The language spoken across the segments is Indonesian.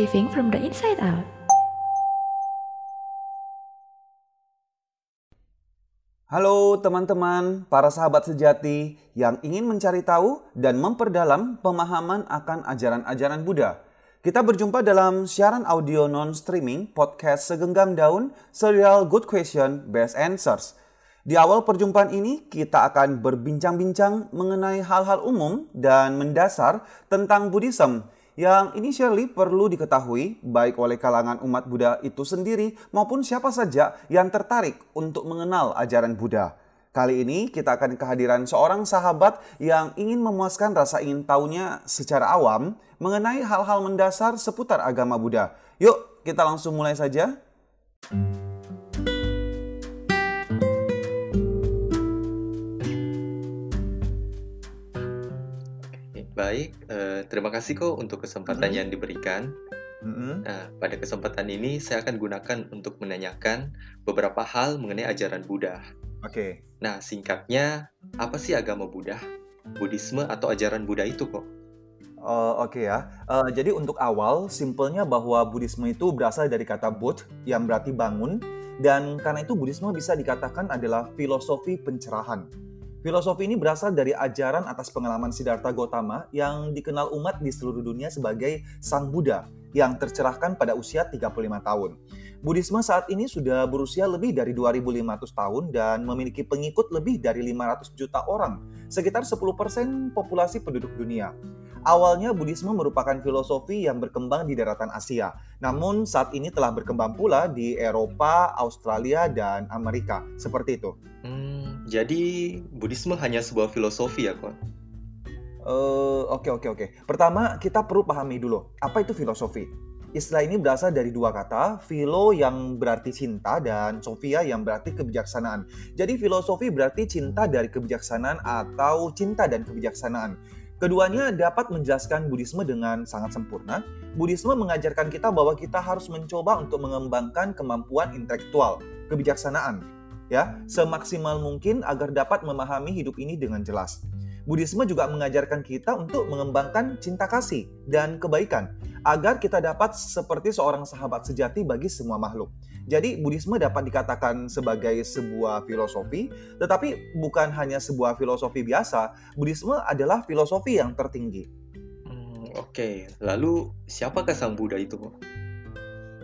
living from the inside out. Halo teman-teman, para sahabat sejati yang ingin mencari tahu dan memperdalam pemahaman akan ajaran-ajaran Buddha. Kita berjumpa dalam siaran audio non-streaming podcast Segenggam Daun Serial Good Question Best Answers. Di awal perjumpaan ini, kita akan berbincang-bincang mengenai hal-hal umum dan mendasar tentang Buddhism yang initially perlu diketahui baik oleh kalangan umat Buddha itu sendiri maupun siapa saja yang tertarik untuk mengenal ajaran Buddha. Kali ini kita akan kehadiran seorang sahabat yang ingin memuaskan rasa ingin tahunya secara awam mengenai hal-hal mendasar seputar agama Buddha. Yuk, kita langsung mulai saja. Baik, eh, terima kasih kok untuk kesempatan Mhm. yang diberikan. Mm-mm. Nah, pada kesempatan ini saya akan gunakan untuk menanyakan beberapa hal mengenai ajaran Buddha. Oke. Nah, singkatnya, apa sih agama Buddha? Buddhisme atau ajaran Buddha itu kok? Eh, Oke ya. Eh, jadi untuk awal, simpelnya bahwa Buddhisme itu berasal dari kata Bud yang berarti bangun dan karena itu Buddhisme bisa dikatakan adalah filosofi pencerahan. Filosofi ini berasal dari ajaran atas pengalaman Siddhartha Gautama yang dikenal umat di seluruh dunia sebagai Sang Buddha yang tercerahkan pada usia 35 tahun. Buddhisme saat ini sudah berusia lebih dari 2500 tahun dan memiliki pengikut lebih dari 500 juta orang, sekitar 10% populasi penduduk dunia. Awalnya Buddhisme merupakan filosofi yang berkembang di daratan Asia, namun saat ini telah berkembang pula di Eropa, Australia, dan Amerika. Seperti itu. Hmm, jadi Buddhisme hanya sebuah filosofi ya kok? Eh, Oke, oke, oke. Pertama, kita perlu pahami dulu, apa itu filosofi? Istilah ini berasal dari dua kata, philo yang berarti cinta dan sophia yang berarti kebijaksanaan. Jadi filosofi berarti cinta dari kebijaksanaan atau cinta dan kebijaksanaan. Keduanya dapat menjelaskan Buddhisme dengan sangat sempurna. Buddhisme mengajarkan kita bahwa kita harus mencoba untuk mengembangkan kemampuan intelektual, kebijaksanaan, ya, semaksimal mungkin agar dapat memahami hidup ini dengan jelas. Buddhisme juga mengajarkan kita untuk mengembangkan cinta kasih dan kebaikan agar kita dapat seperti seorang sahabat sejati bagi semua makhluk. Jadi Buddhisme dapat dikatakan sebagai sebuah filosofi, tetapi bukan hanya sebuah filosofi biasa. Buddhisme adalah filosofi yang tertinggi. Hmm, oke. Lalu, siapakah Sang Buddha itu?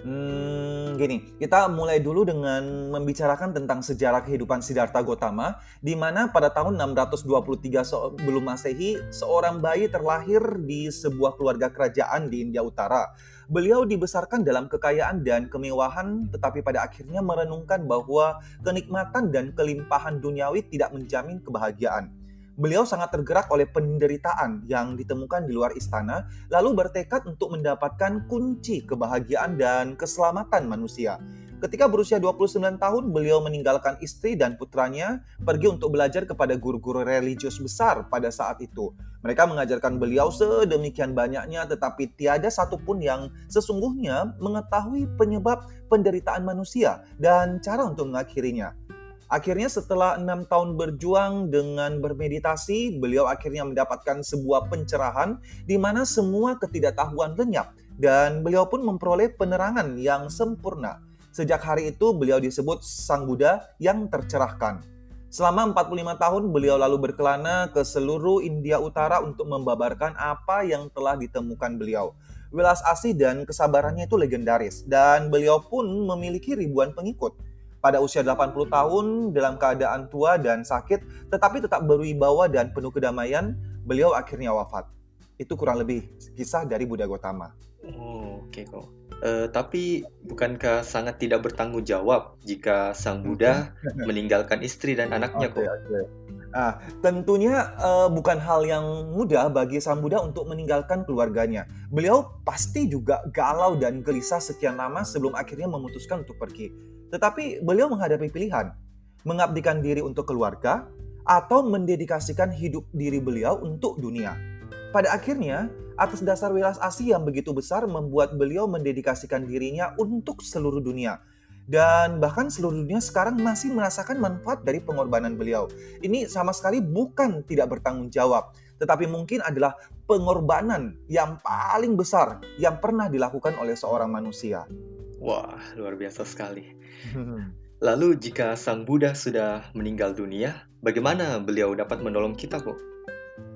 Hmm, gini, kita mulai dulu dengan membicarakan tentang sejarah kehidupan Siddhartha Gautama, di mana pada tahun 623 sebelum Masehi, seorang bayi terlahir di sebuah keluarga kerajaan di India Utara. Beliau dibesarkan dalam kekayaan dan kemewahan, tetapi pada akhirnya merenungkan bahwa kenikmatan dan kelimpahan duniawi tidak menjamin kebahagiaan. Beliau sangat tergerak oleh penderitaan yang ditemukan di luar istana, lalu bertekad untuk mendapatkan kunci kebahagiaan dan keselamatan manusia. Ketika berusia 29 tahun, beliau meninggalkan istri dan putranya pergi untuk belajar kepada guru-guru religius besar pada saat itu. Mereka mengajarkan beliau sedemikian banyaknya, tetapi tiada satupun yang sesungguhnya mengetahui penyebab penderitaan manusia dan cara untuk mengakhirinya. Akhirnya setelah enam tahun berjuang dengan bermeditasi, beliau akhirnya mendapatkan sebuah pencerahan di mana semua ketidaktahuan lenyap dan beliau pun memperoleh penerangan yang sempurna. Sejak hari itu beliau disebut Sang Buddha yang tercerahkan. Selama 45 tahun beliau lalu berkelana ke seluruh India Utara untuk membabarkan apa yang telah ditemukan beliau. Welas asih dan kesabarannya itu legendaris dan beliau pun memiliki ribuan pengikut pada usia 80 tahun dalam keadaan tua dan sakit, tetapi tetap berwibawa dan penuh kedamaian, beliau akhirnya wafat. Itu kurang lebih kisah dari Buddha Gautama. Oh, oke kok. Eh, tapi bukankah sangat tidak bertanggung jawab jika Sang Buddha meninggalkan istri dan anaknya Oke, kok? oke. Nah, tentunya eh, bukan hal yang mudah bagi Sang Buddha untuk meninggalkan keluarganya. Beliau pasti juga galau dan gelisah sekian lama sebelum akhirnya memutuskan untuk pergi. Tetapi beliau menghadapi pilihan, mengabdikan diri untuk keluarga atau mendedikasikan hidup diri beliau untuk dunia. Pada akhirnya, atas dasar welas asih yang begitu besar membuat beliau mendedikasikan dirinya untuk seluruh dunia. dan bahkan seluruh dunia sekarang masih merasakan manfaat dari pengorbanan beliau. Ini sama sekali bukan tidak bertanggung jawab, tetapi mungkin adalah pengorbanan yang paling besar yang pernah dilakukan oleh seorang manusia. Wah, luar biasa sekali. Lalu jika Sang Buddha sudah meninggal dunia, bagaimana beliau dapat menolong kita kok?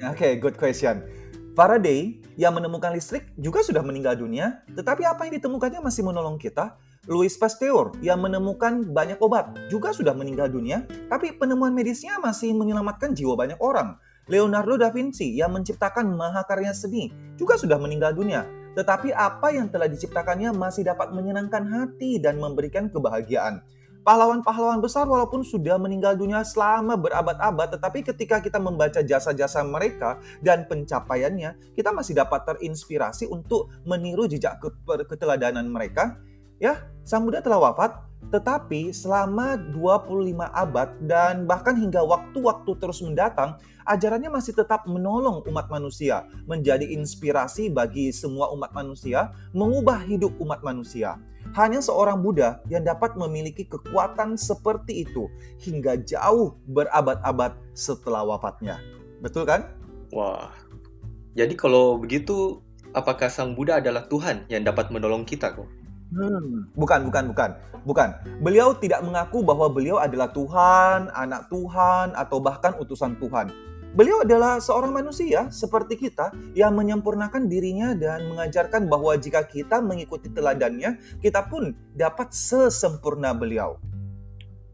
Oke, okay, good question. Faraday yang menemukan listrik juga sudah meninggal dunia, tetapi apa yang ditemukannya masih menolong kita. Louis Pasteur yang menemukan banyak obat juga sudah meninggal dunia, tapi penemuan medisnya masih menyelamatkan jiwa banyak orang. Leonardo da Vinci yang menciptakan mahakarya seni juga sudah meninggal dunia, tetapi apa yang telah diciptakannya masih dapat menyenangkan hati dan memberikan kebahagiaan. Pahlawan-pahlawan besar walaupun sudah meninggal dunia selama berabad-abad, tetapi ketika kita membaca jasa-jasa mereka dan pencapaiannya, kita masih dapat terinspirasi untuk meniru jejak keteladanan mereka. Ya, Sang Buddha telah wafat, tetapi selama 25 abad dan bahkan hingga waktu-waktu terus mendatang, ajarannya masih tetap menolong umat manusia, menjadi inspirasi bagi semua umat manusia, mengubah hidup umat manusia. Hanya seorang Buddha yang dapat memiliki kekuatan seperti itu hingga jauh berabad-abad setelah wafatnya. Betul kan? Wah. Jadi kalau begitu, apakah Sang Buddha adalah Tuhan yang dapat menolong kita kok? Hmm, bukan, bukan, bukan, bukan. Beliau tidak mengaku bahwa beliau adalah Tuhan, anak Tuhan, atau bahkan utusan Tuhan. Beliau adalah seorang manusia seperti kita yang menyempurnakan dirinya dan mengajarkan bahwa jika kita mengikuti teladannya, kita pun dapat sesempurna beliau.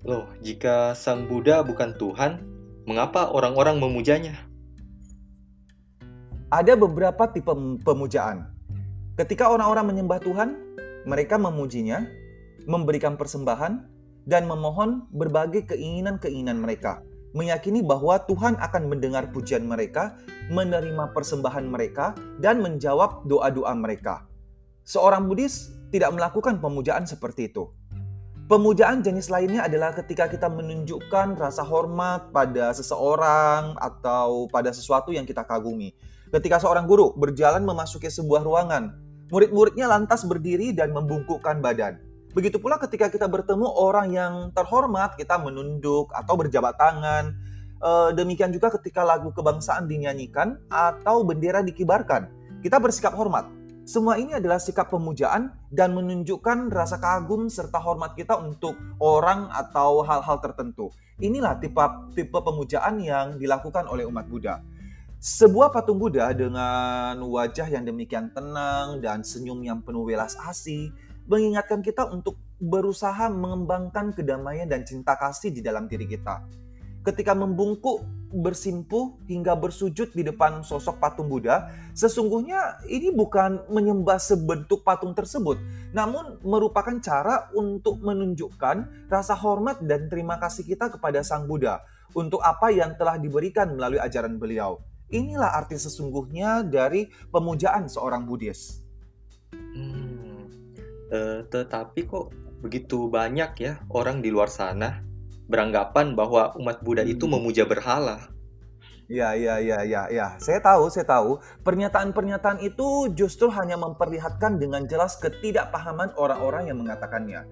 Loh, jika Sang Buddha bukan Tuhan, mengapa orang-orang memujanya? Ada beberapa tipe pemujaan. Ketika orang-orang menyembah Tuhan, mereka memujinya, memberikan persembahan, dan memohon berbagai keinginan-keinginan mereka meyakini bahwa Tuhan akan mendengar pujian mereka, menerima persembahan mereka, dan menjawab doa-doa mereka. Seorang Buddhis tidak melakukan pemujaan seperti itu. Pemujaan jenis lainnya adalah ketika kita menunjukkan rasa hormat pada seseorang atau pada sesuatu yang kita kagumi. Ketika seorang guru berjalan memasuki sebuah ruangan, murid-muridnya lantas berdiri dan membungkukkan badan. Begitu pula ketika kita bertemu orang yang terhormat, kita menunduk atau berjabat tangan. E, demikian juga ketika lagu kebangsaan dinyanyikan atau bendera dikibarkan, kita bersikap hormat. Semua ini adalah sikap pemujaan dan menunjukkan rasa kagum serta hormat kita untuk orang atau hal-hal tertentu. Inilah tipe tipe pemujaan yang dilakukan oleh umat Buddha. Sebuah patung Buddha dengan wajah yang demikian tenang dan senyum yang penuh welas asih mengingatkan kita untuk berusaha mengembangkan kedamaian dan cinta kasih di dalam diri kita. Ketika membungkuk, bersimpuh, hingga bersujud di depan sosok patung Buddha, sesungguhnya ini bukan menyembah sebentuk patung tersebut, namun merupakan cara untuk menunjukkan rasa hormat dan terima kasih kita kepada Sang Buddha untuk apa yang telah diberikan melalui ajaran beliau. Inilah arti sesungguhnya dari pemujaan seorang Buddhis. Hmm. Uh, tetapi kok begitu banyak ya orang di luar sana beranggapan bahwa umat Buddha itu hmm. memuja berhala. Ya, ya, ya, ya, ya. Saya tahu, saya tahu. Pernyataan-pernyataan itu justru hanya memperlihatkan dengan jelas ketidakpahaman orang-orang yang mengatakannya.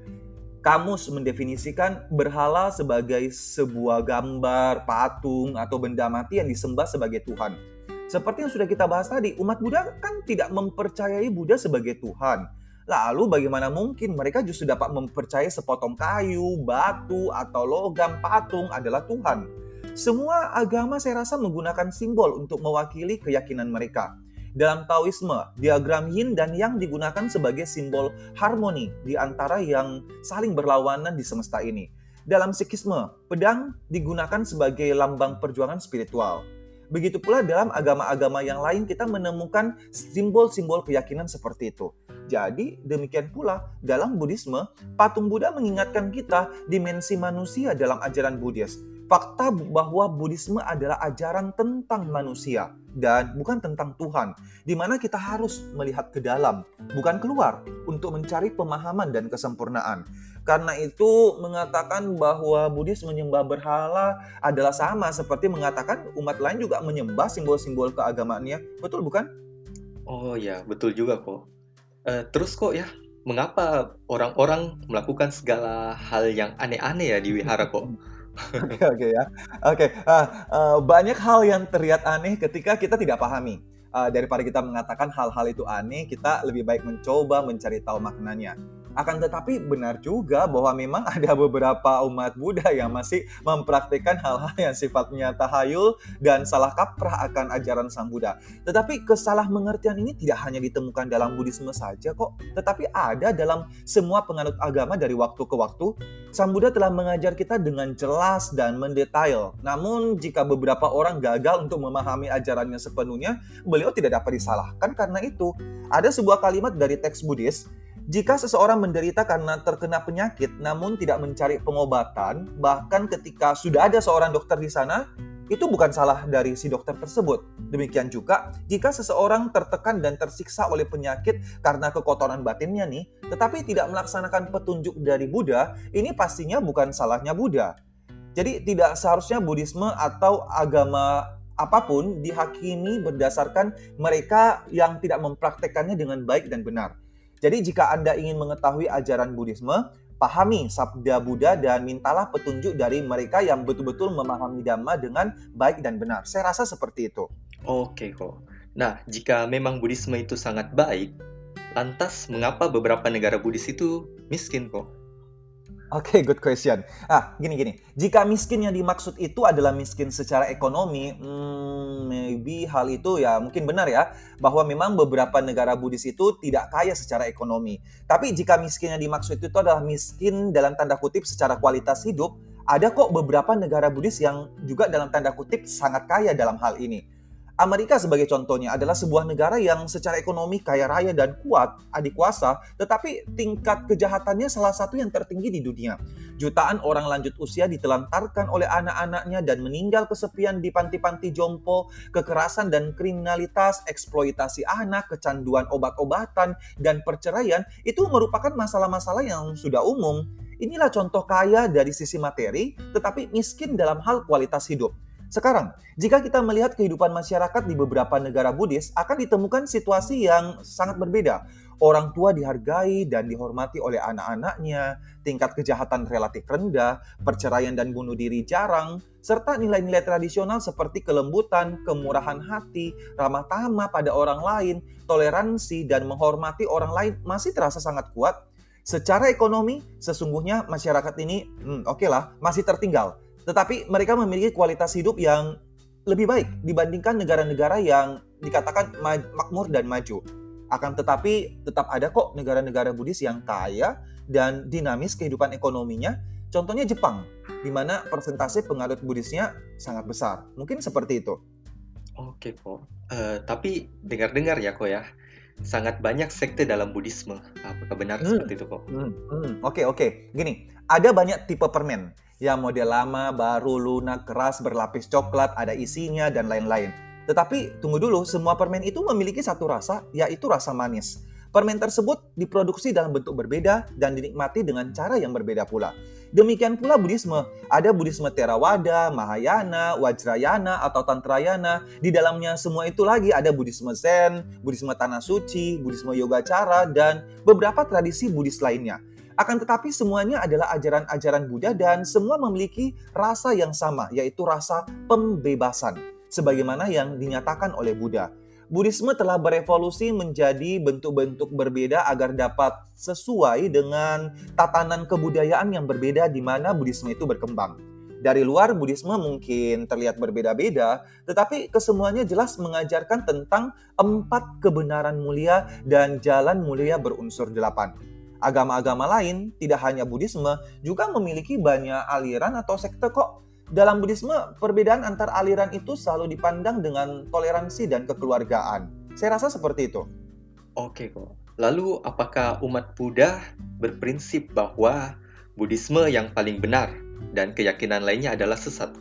Kamus mendefinisikan berhala sebagai sebuah gambar, patung, atau benda mati yang disembah sebagai Tuhan. Seperti yang sudah kita bahas tadi, umat Buddha kan tidak mempercayai Buddha sebagai Tuhan Lalu bagaimana mungkin mereka justru dapat mempercayai sepotong kayu, batu, atau logam patung adalah Tuhan? Semua agama saya rasa menggunakan simbol untuk mewakili keyakinan mereka. Dalam Taoisme, diagram yin dan yang digunakan sebagai simbol harmoni di antara yang saling berlawanan di semesta ini. Dalam Sikhisme, pedang digunakan sebagai lambang perjuangan spiritual. Begitu pula dalam agama-agama yang lain kita menemukan simbol-simbol keyakinan seperti itu. Jadi demikian pula dalam Buddhisme, patung Buddha mengingatkan kita dimensi manusia dalam ajaran Buddhis. Fakta bahwa Buddhisme adalah ajaran tentang manusia dan bukan tentang Tuhan, di mana kita harus melihat ke dalam, bukan keluar, untuk mencari pemahaman dan kesempurnaan. Karena itu mengatakan bahwa Buddhis menyembah berhala adalah sama seperti mengatakan umat lain juga menyembah simbol-simbol keagamaannya. Betul bukan? Oh ya, betul juga kok. Uh, terus kok ya, mengapa orang-orang melakukan segala hal yang aneh-aneh ya di wihara kok? Oke oke ya. Oke, ah, eh, banyak hal yang terlihat aneh ketika kita tidak pahami. Ah, daripada kita mengatakan hal-hal itu aneh, kita lebih baik mencoba mencari tahu maknanya. Akan tetapi benar juga bahwa memang ada beberapa umat Buddha yang masih mempraktikkan hal-hal yang sifatnya tahayul dan salah kaprah akan ajaran Sang Buddha. Tetapi kesalah mengertian ini tidak hanya ditemukan dalam Buddhisme saja kok, tetapi ada dalam semua penganut agama dari waktu ke waktu. Sang Buddha telah mengajar kita dengan jelas dan mendetail. Namun jika beberapa orang gagal untuk memahami ajarannya sepenuhnya, beliau tidak dapat disalahkan karena itu. Ada sebuah kalimat dari teks Buddhis jika seseorang menderita karena terkena penyakit namun tidak mencari pengobatan, bahkan ketika sudah ada seorang dokter di sana, itu bukan salah dari si dokter tersebut. Demikian juga jika seseorang tertekan dan tersiksa oleh penyakit karena kekotoran batinnya nih, tetapi tidak melaksanakan petunjuk dari Buddha, ini pastinya bukan salahnya Buddha. Jadi tidak seharusnya Buddhisme atau agama apa pun dihakimi berdasarkan mereka yang tidak mempraktekannya dengan baik dan benar. Jadi jika Anda ingin mengetahui ajaran Buddhisme, pahami sabda Buddha dan mintalah petunjuk dari mereka yang betul-betul memahami Dhamma dengan baik dan benar. Saya rasa seperti itu. Oke kok. Nah, jika memang Buddhisme itu sangat baik, lantas mengapa beberapa negara Buddhis itu miskin kok? Oke, okay, good question. Ah, gini-gini. Jika miskin yang dimaksud itu adalah miskin secara ekonomi, hmm, maybe hal itu ya mungkin benar ya, bahwa memang beberapa negara Buddhis itu tidak kaya secara ekonomi. Tapi jika miskin yang dimaksud itu adalah miskin dalam tanda kutip secara kualitas hidup, ada kok beberapa negara Buddhis yang juga dalam tanda kutip sangat kaya dalam hal ini. Amerika sebagai contohnya adalah sebuah negara yang secara ekonomi kaya raya dan kuat, adik kuasa, tetapi tingkat kejahatannya salah satu yang tertinggi di dunia. Jutaan orang lanjut usia ditelantarkan oleh anak-anaknya dan meninggal kesepian di panti-panti jompo, kekerasan dan kriminalitas, eksploitasi anak, kecanduan obat-obatan, dan perceraian itu merupakan masalah-masalah yang sudah umum. Inilah contoh kaya dari sisi materi, tetapi miskin dalam hal kualitas hidup. Sekarang, jika kita melihat kehidupan masyarakat di beberapa negara Buddhis, akan ditemukan situasi yang sangat berbeda. Orang tua dihargai dan dihormati oleh anak-anaknya, tingkat kejahatan relatif rendah, perceraian dan bunuh diri jarang, serta nilai-nilai tradisional seperti kelembutan, kemurahan hati, ramah tamah pada orang lain, toleransi, dan menghormati orang lain masih terasa sangat kuat. Secara ekonomi, sesungguhnya masyarakat ini, hmm, oke okay lah, masih tertinggal tetapi mereka memiliki kualitas hidup yang lebih baik dibandingkan negara-negara yang dikatakan makmur dan maju. Akan tetapi tetap ada kok negara-negara Buddhis yang kaya dan dinamis kehidupan ekonominya. Contohnya Jepang, di mana persentase penganut Buddhisnya sangat besar. Mungkin seperti itu. Oke kok. Uh, tapi dengar-dengar ya kok ya, sangat banyak sekte dalam Buddhisme. Apakah benar hmm. seperti itu kok? Oke hmm. hmm. oke, okay, okay. gini, ada banyak tipe permen yang model lama, baru, lunak, keras, berlapis coklat, ada isinya, dan lain-lain. Tetapi tunggu dulu, semua permen itu memiliki satu rasa, yaitu rasa manis. Permen tersebut diproduksi dalam bentuk berbeda dan dinikmati dengan cara yang berbeda pula. Demikian pula Buddhisme. Ada Buddhisme Theravada, Mahayana, Wajrayana, atau Tantrayana. Di dalamnya semua itu lagi ada Buddhisme Zen, Buddhisme Tanah Suci, Buddhisme Yoga Cara, dan beberapa tradisi Buddhis lainnya. Akan tetapi semuanya adalah ajaran-ajaran Buddha dan semua memiliki rasa yang sama, yaitu rasa pembebasan, sebagaimana yang dinyatakan oleh Buddha. Buddhisme telah berevolusi menjadi bentuk-bentuk berbeda agar dapat sesuai dengan tatanan kebudayaan yang berbeda di mana Buddhisme itu berkembang. Dari luar, Buddhisme mungkin terlihat berbeda-beda, tetapi kesemuanya jelas mengajarkan tentang empat kebenaran mulia dan jalan mulia berunsur delapan. Agama-agama lain, tidak hanya Buddhisme, juga memiliki banyak aliran atau sekte kok. Dalam Buddhisme, perbedaan antar aliran itu selalu dipandang dengan toleransi dan kekeluargaan. Saya rasa seperti itu. Oke kok. Lalu apakah umat Buddha berprinsip bahwa Buddhisme yang paling benar dan keyakinan lainnya adalah sesat?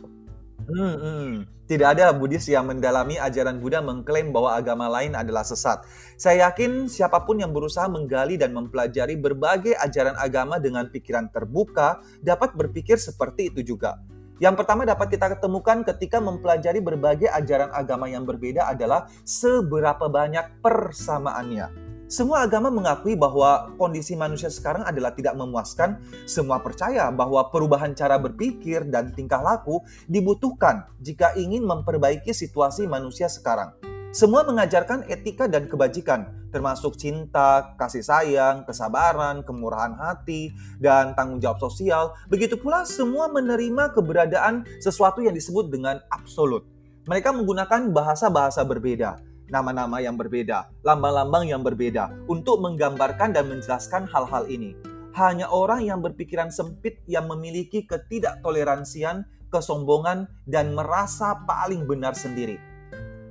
Hmm, hmm. Tidak ada Buddhis yang mendalami ajaran Buddha mengklaim bahwa agama lain adalah sesat. Saya yakin siapa pun yang berusaha menggali dan mempelajari berbagai ajaran agama dengan pikiran terbuka dapat berpikir seperti itu juga. Yang pertama dapat kita ketemukan ketika mempelajari berbagai ajaran agama yang berbeda adalah seberapa banyak persamaannya. Semua agama mengakui bahwa kondisi manusia sekarang adalah tidak memuaskan. Semua percaya bahwa perubahan cara berpikir dan tingkah laku dibutuhkan jika ingin memperbaiki situasi manusia sekarang. Semua mengajarkan etika dan kebajikan, termasuk cinta, kasih sayang, kesabaran, kemurahan hati, dan tanggung jawab sosial. Begitu pula semua menerima keberadaan sesuatu yang disebut dengan absolut. Mereka menggunakan bahasa-bahasa berbeda, nama-nama yang berbeda, lambang-lambang yang berbeda untuk menggambarkan dan menjelaskan hal-hal ini. Hanya orang yang berpikiran sempit yang memiliki ketidaktoleransian, kesombongan, dan merasa paling benar sendiri.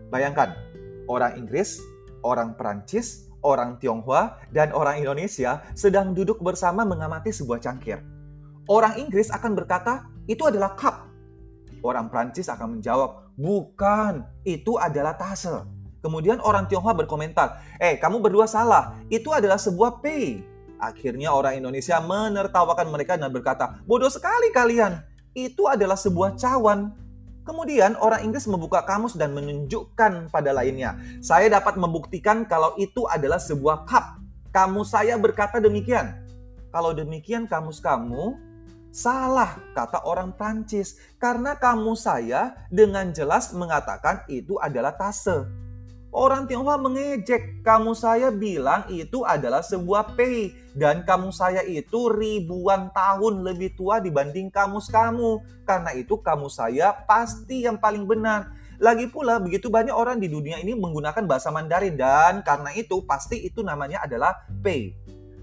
Bayangkan, orang Inggris, orang Perancis, orang Tionghoa, dan orang Indonesia sedang duduk bersama mengamati sebuah cangkir. Orang Inggris akan berkata, itu adalah cup. Orang Prancis akan menjawab, bukan, itu adalah tase. Kemudian orang Tionghoa berkomentar, eh kamu berdua salah, itu adalah sebuah pay. Akhirnya orang Indonesia menertawakan mereka dan berkata, bodoh sekali kalian, itu adalah sebuah cawan. Kemudian orang Inggris membuka kamus dan menunjukkan pada lainnya. Saya dapat membuktikan kalau itu adalah sebuah cup. Kamu saya berkata demikian. Kalau demikian kamus kamu salah kata orang Prancis karena kamu saya dengan jelas mengatakan itu adalah tase. Orang Tionghoa mengejek. Kamu saya bilang itu adalah sebuah pei. Dan kamu saya itu ribuan tahun lebih tua dibanding kamus kamu. Karena itu kamu saya pasti yang paling benar. Lagi pula begitu banyak orang di dunia ini menggunakan bahasa Mandarin. Dan karena itu pasti itu namanya adalah pei.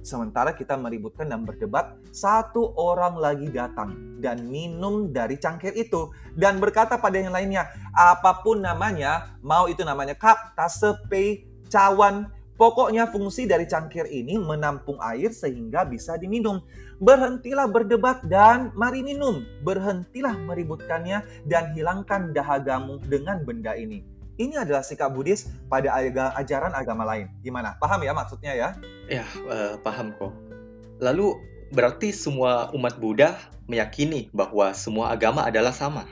Sementara kita meributkan dan berdebat, satu orang lagi datang dan minum dari cangkir itu dan berkata pada yang lainnya, apa pun namanya, mau itu namanya cup, tase, pei, cawan, Pokoknya fungsi dari cangkir ini menampung air sehingga bisa diminum. Berhentilah berdebat dan mari minum. Berhentilah meributkannya dan hilangkan dahagamu dengan benda ini. Ini adalah sikap Buddhis pada ajaran agama lain. Gimana? Paham ya maksudnya ya? Ya, uh, paham kok. Lalu berarti semua umat Buddha meyakini bahwa semua agama adalah sama?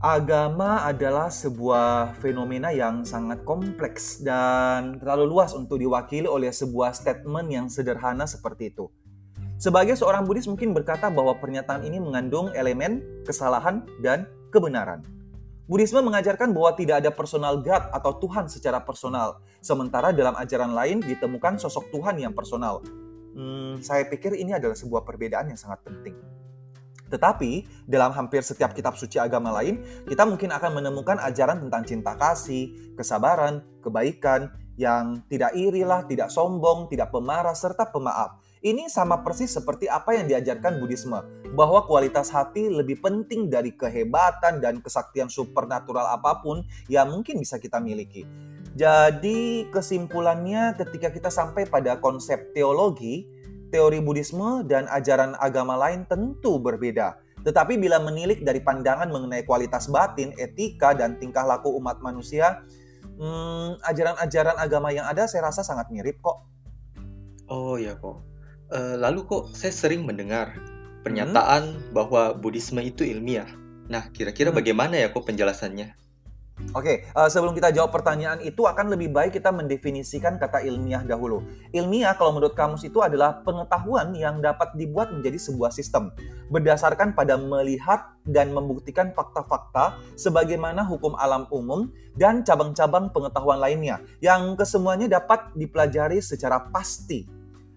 Agama adalah sebuah fenomena yang sangat kompleks dan terlalu luas untuk diwakili oleh sebuah statement yang sederhana seperti itu. Sebagai seorang Buddhis mungkin berkata bahwa pernyataan ini mengandung elemen kesalahan dan kebenaran. Buddhisme mengajarkan bahwa tidak ada personal God atau Tuhan secara personal, sementara dalam ajaran lain ditemukan sosok Tuhan yang personal. Hmm, saya pikir ini adalah sebuah perbedaan yang sangat penting. Tetapi, dalam hampir setiap kitab suci agama lain, kita mungkin akan menemukan ajaran tentang cinta kasih, kesabaran, kebaikan, yang tidak irilah, tidak sombong, tidak pemarah, serta pemaaf. Ini sama persis seperti apa yang diajarkan Buddhisme, bahwa kualitas hati lebih penting dari kehebatan dan kesaktian supernatural apa pun yang mungkin bisa kita miliki. Jadi kesimpulannya ketika kita sampai pada konsep teologi, teori Buddhisme dan ajaran agama lain tentu berbeda. Tetapi bila menilik dari pandangan mengenai kualitas batin, etika, dan tingkah laku umat manusia, hmm, ajaran-ajaran agama yang ada saya rasa sangat mirip kok. Oh ya kok. Uh, lalu kok saya sering mendengar pernyataan hmm? bahwa Buddhisme itu ilmiah. Nah, kira-kira hmm. bagaimana ya kok penjelasannya? Oke, okay, uh, eh, sebelum kita jawab pertanyaan itu akan lebih baik kita mendefinisikan kata ilmiah dahulu. Ilmiah kalau menurut kamus itu adalah pengetahuan yang dapat dibuat menjadi sebuah sistem berdasarkan pada melihat dan membuktikan fakta-fakta sebagaimana hukum alam umum dan cabang-cabang pengetahuan lainnya yang kesemuanya dapat dipelajari secara pasti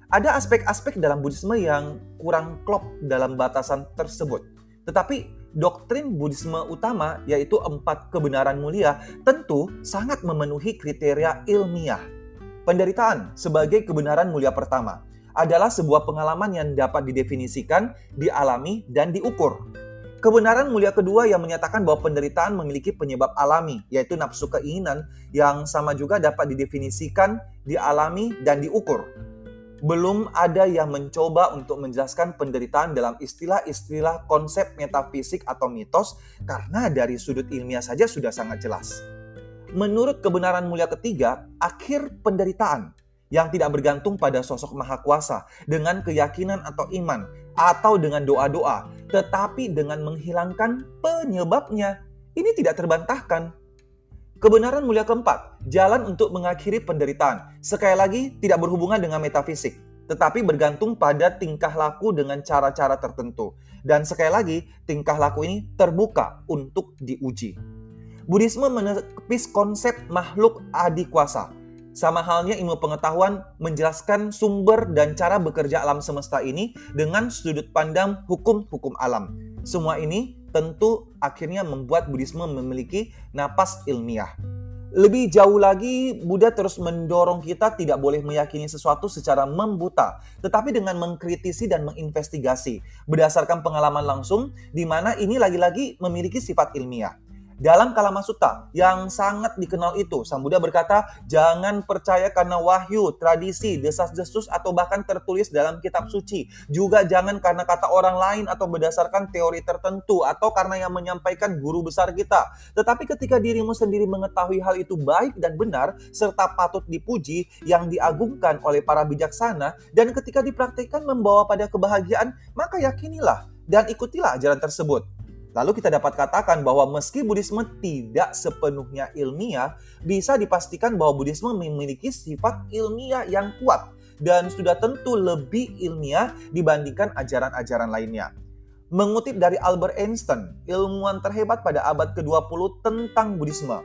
ada aspek-aspek dalam Buddhisme yang kurang klop dalam batasan tersebut. Tetapi doktrin Buddhisme utama yaitu empat kebenaran mulia tentu sangat memenuhi kriteria ilmiah. Penderitaan sebagai kebenaran mulia pertama adalah sebuah pengalaman yang dapat didefinisikan, dialami, dan diukur. Kebenaran mulia kedua yang menyatakan bahwa penderitaan memiliki penyebab alami, yaitu nafsu keinginan yang sama juga dapat didefinisikan, dialami, dan diukur belum ada yang mencoba untuk menjelaskan penderitaan dalam istilah-istilah konsep metafisik atau mitos karena dari sudut ilmiah saja sudah sangat jelas. Menurut kebenaran mulia ketiga, akhir penderitaan yang tidak bergantung pada sosok maha kuasa dengan keyakinan atau iman atau dengan doa-doa, tetapi dengan menghilangkan penyebabnya. Ini tidak terbantahkan Kebenaran mulia keempat, jalan untuk mengakhiri penderitaan. Sekali lagi, tidak berhubungan dengan metafisik, tetapi bergantung pada tingkah laku dengan cara-cara tertentu. Dan sekali lagi, tingkah laku ini terbuka untuk diuji. Buddhisme menepis konsep makhluk adikuasa. Sama halnya ilmu pengetahuan menjelaskan sumber dan cara bekerja alam semesta ini dengan sudut pandang hukum-hukum alam. Semua ini tentu akhirnya membuat Buddhisme memiliki napas ilmiah. Lebih jauh lagi, Buddha terus mendorong kita tidak boleh meyakini sesuatu secara membuta, tetapi dengan mengkritisi dan menginvestigasi berdasarkan pengalaman langsung, di mana ini lagi-lagi memiliki sifat ilmiah. Dalam Kalama Sutta yang sangat dikenal itu, Sang Buddha berkata, jangan percaya karena wahyu, tradisi, desas-desus, atau bahkan tertulis dalam kitab suci. Juga jangan karena kata orang lain atau berdasarkan teori tertentu, atau karena yang menyampaikan guru besar kita. Tetapi ketika dirimu sendiri mengetahui hal itu baik dan benar, serta patut dipuji, yang diagungkan oleh para bijaksana, dan ketika dipraktikkan membawa pada kebahagiaan, maka yakinilah dan ikutilah ajaran tersebut. Lalu kita dapat katakan bahwa meski Buddhisme tidak sepenuhnya ilmiah, bisa dipastikan bahwa Buddhisme memiliki sifat ilmiah yang kuat dan sudah tentu lebih ilmiah dibandingkan ajaran-ajaran lainnya. Mengutip dari Albert Einstein, ilmuwan terhebat pada abad ke-20 tentang Buddhisme.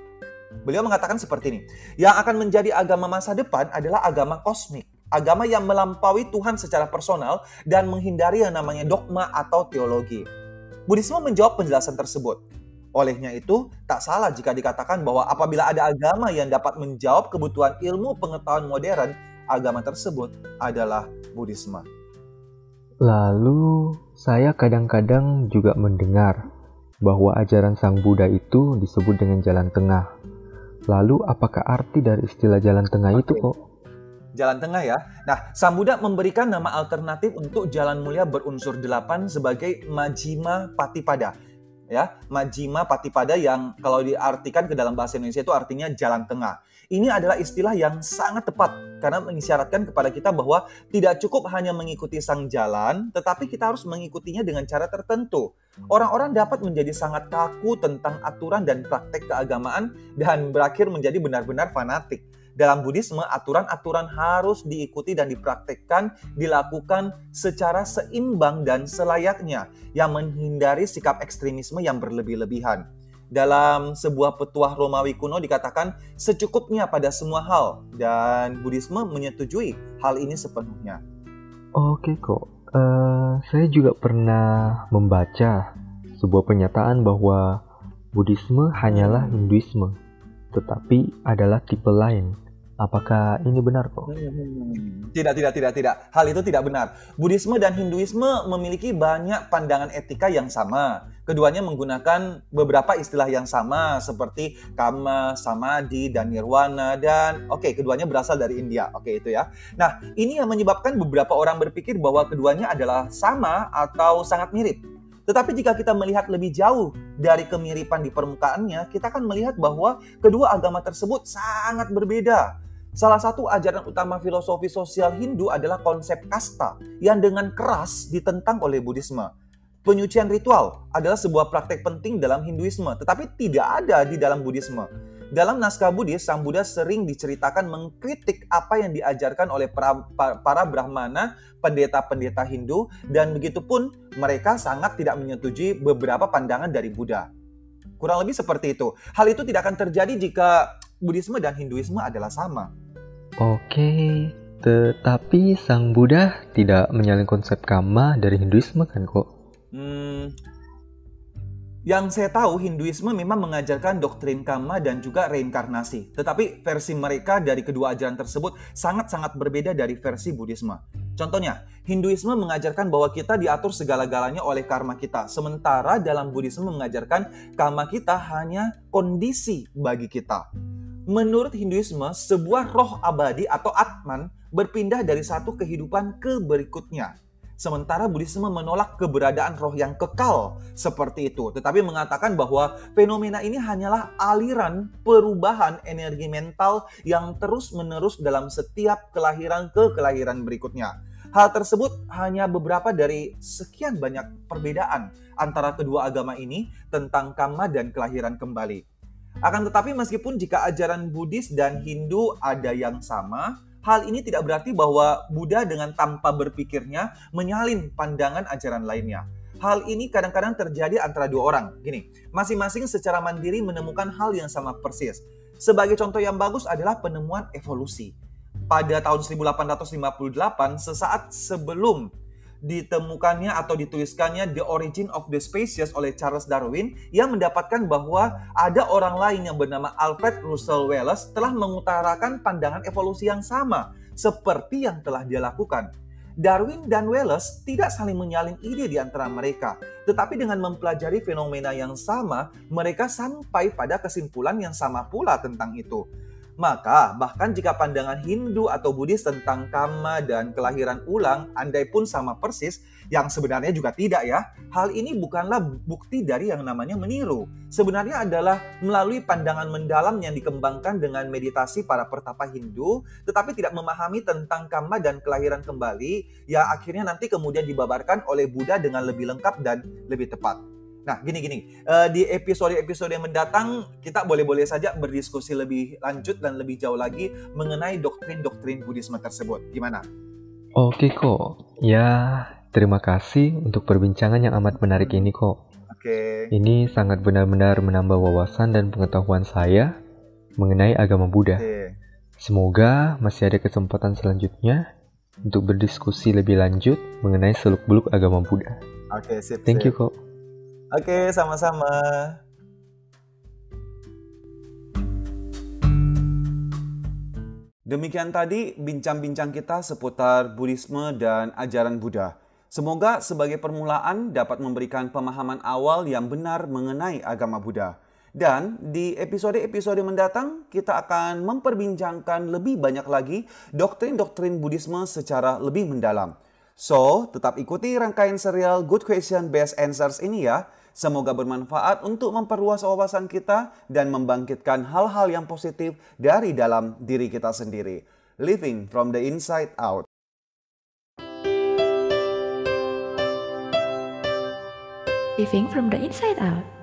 Beliau mengatakan seperti ini, yang akan menjadi agama masa depan adalah agama kosmik agama yang melampaui Tuhan secara personal dan menghindari yang namanya dogma atau teologi. Buddhisme menjawab penjelasan tersebut. Olehnya itu, tak salah jika dikatakan bahwa apabila ada agama yang dapat menjawab kebutuhan ilmu pengetahuan modern, agama tersebut adalah Buddhisme. Lalu, saya kadang-kadang juga mendengar bahwa ajaran Sang Buddha itu disebut dengan jalan tengah. Lalu, apakah arti dari istilah jalan tengah itu kok? Jalan tengah ya. Nah, Sang Buddha memberikan nama alternatif untuk jalan mulia berunsur delapan sebagai Majima Patipada. Ya, Majima Patipada yang kalau diartikan ke dalam bahasa Indonesia itu artinya jalan tengah. Ini adalah istilah yang sangat tepat karena mengisyaratkan kepada kita bahwa tidak cukup hanya mengikuti sang jalan, tetapi kita harus mengikutinya dengan cara tertentu. Orang-orang dapat menjadi sangat kaku tentang aturan dan praktek keagamaan dan berakhir menjadi benar-benar fanatik dalam Buddhisme, aturan-aturan harus diikuti dan dipraktekkan, dilakukan secara seimbang dan selayaknya, yang menghindari sikap ekstremisme yang berlebih-lebihan. Dalam sebuah petuah Romawi kuno dikatakan secukupnya pada semua hal, dan Buddhisme menyetujui hal ini sepenuhnya. Oke kok, uh, saya juga pernah membaca sebuah pernyataan bahwa Buddhisme hanyalah Hinduisme, tetapi adalah tipe lain. Apakah ini benar kok? Tidak, tidak, tidak, tidak. Hal itu tidak benar. Buddhisme dan Hinduisme memiliki banyak pandangan etika yang sama. Keduanya menggunakan beberapa istilah yang sama seperti kama, samadhi, dan nirwana dan oke, okay, keduanya berasal dari India. Oke, okay, itu ya. Nah, ini yang menyebabkan beberapa orang berpikir bahwa keduanya adalah sama atau sangat mirip. Tetapi jika kita melihat lebih jauh dari kemiripan di permukaannya, kita akan melihat bahwa kedua agama tersebut sangat berbeda. Salah satu ajaran utama filosofi sosial Hindu adalah konsep kasta yang dengan keras ditentang oleh Buddhisme. Penyucian ritual adalah sebuah praktek penting dalam Hinduisme, tetapi tidak ada di dalam Buddhisme. Dalam naskah Buddhis, Sang Buddha sering diceritakan mengkritik apa yang diajarkan oleh para, para Brahmana, pendeta-pendeta Hindu, dan begitupun mereka sangat tidak menyetujui beberapa pandangan dari Buddha. Kurang lebih seperti itu. Hal itu tidak akan terjadi jika Buddhisme dan Hinduisme adalah sama. Oke, tetapi Sang Buddha tidak menyalin konsep kama dari Hinduisme kan kok? Hmm, yang saya tahu Hinduisme memang mengajarkan doktrin kama dan juga reinkarnasi. Tetapi versi mereka dari kedua ajaran tersebut sangat-sangat berbeda dari versi Buddhisme. Contohnya, Hinduisme mengajarkan bahwa kita diatur segala-galanya oleh karma kita. Sementara dalam Buddhisme mengajarkan karma kita hanya kondisi bagi kita. Menurut Hinduisme, sebuah roh abadi atau Atman berpindah dari satu kehidupan ke berikutnya. Sementara Buddhisme menolak keberadaan roh yang kekal seperti itu, tetapi mengatakan bahwa fenomena ini hanyalah aliran perubahan energi mental yang terus-menerus dalam setiap kelahiran ke kelahiran berikutnya. Hal tersebut hanya beberapa dari sekian banyak perbedaan antara kedua agama ini tentang karma dan kelahiran kembali. Akan tetapi meskipun jika ajaran Buddhis dan Hindu ada yang sama, hal ini tidak berarti bahwa Buddha dengan tanpa berpikirnya menyalin pandangan ajaran lainnya. Hal ini kadang-kadang terjadi antara dua orang. Gini, masing-masing secara mandiri menemukan hal yang sama persis. Sebagai contoh yang bagus adalah penemuan evolusi. Pada tahun 1858, sesaat sebelum ditemukannya atau dituliskannya The Origin of the Species oleh Charles Darwin yang mendapatkan bahwa ada orang lain yang bernama Alfred Russel Wallace telah mengutarakan pandangan evolusi yang sama seperti yang telah dia lakukan. Darwin dan Wallace tidak saling menyalin ide di antara mereka, tetapi dengan mempelajari fenomena yang sama, mereka sampai pada kesimpulan yang sama pula tentang itu. Maka, bahkan jika pandangan Hindu atau Buddhis tentang karma dan kelahiran ulang andai pun sama persis, yang sebenarnya juga tidak ya, hal ini bukanlah bukti dari yang namanya meniru. Sebenarnya adalah melalui pandangan mendalam yang dikembangkan dengan meditasi para pertapa Hindu, tetapi tidak memahami tentang karma dan kelahiran kembali, ya akhirnya nanti kemudian dibabarkan oleh Buddha dengan lebih lengkap dan lebih tepat. Nah, gini-gini, uh, di episode-episode yang mendatang kita boleh-boleh saja berdiskusi lebih lanjut dan lebih jauh lagi mengenai doktrin-doktrin Buddhisme tersebut. Gimana? Oke kok. Ya, terima kasih untuk perbincangan yang amat menarik ini kok. Oke. Ini sangat benar-benar menambah wawasan dan pengetahuan saya mengenai agama Buddha. Oke. Semoga masih ada kesempatan selanjutnya untuk berdiskusi lebih lanjut mengenai seluk-beluk agama Buddha. Oke, sip. Thank sip. you kok. Oke, sama-sama. Demikian tadi bincang-bincang kita seputar Buddhisme dan ajaran Buddha. Semoga sebagai permulaan dapat memberikan pemahaman awal yang benar mengenai agama Buddha. Dan di episode-episode mendatang kita akan memperbincangkan lebih banyak lagi doktrin-doktrin Buddhisme secara lebih mendalam. So, tetap ikuti rangkaian serial Good Question Best Answers ini ya. Semoga bermanfaat untuk memperluas wawasan kita dan membangkitkan hal-hal yang positif dari dalam diri kita sendiri. Living from the inside out. Living from the inside out.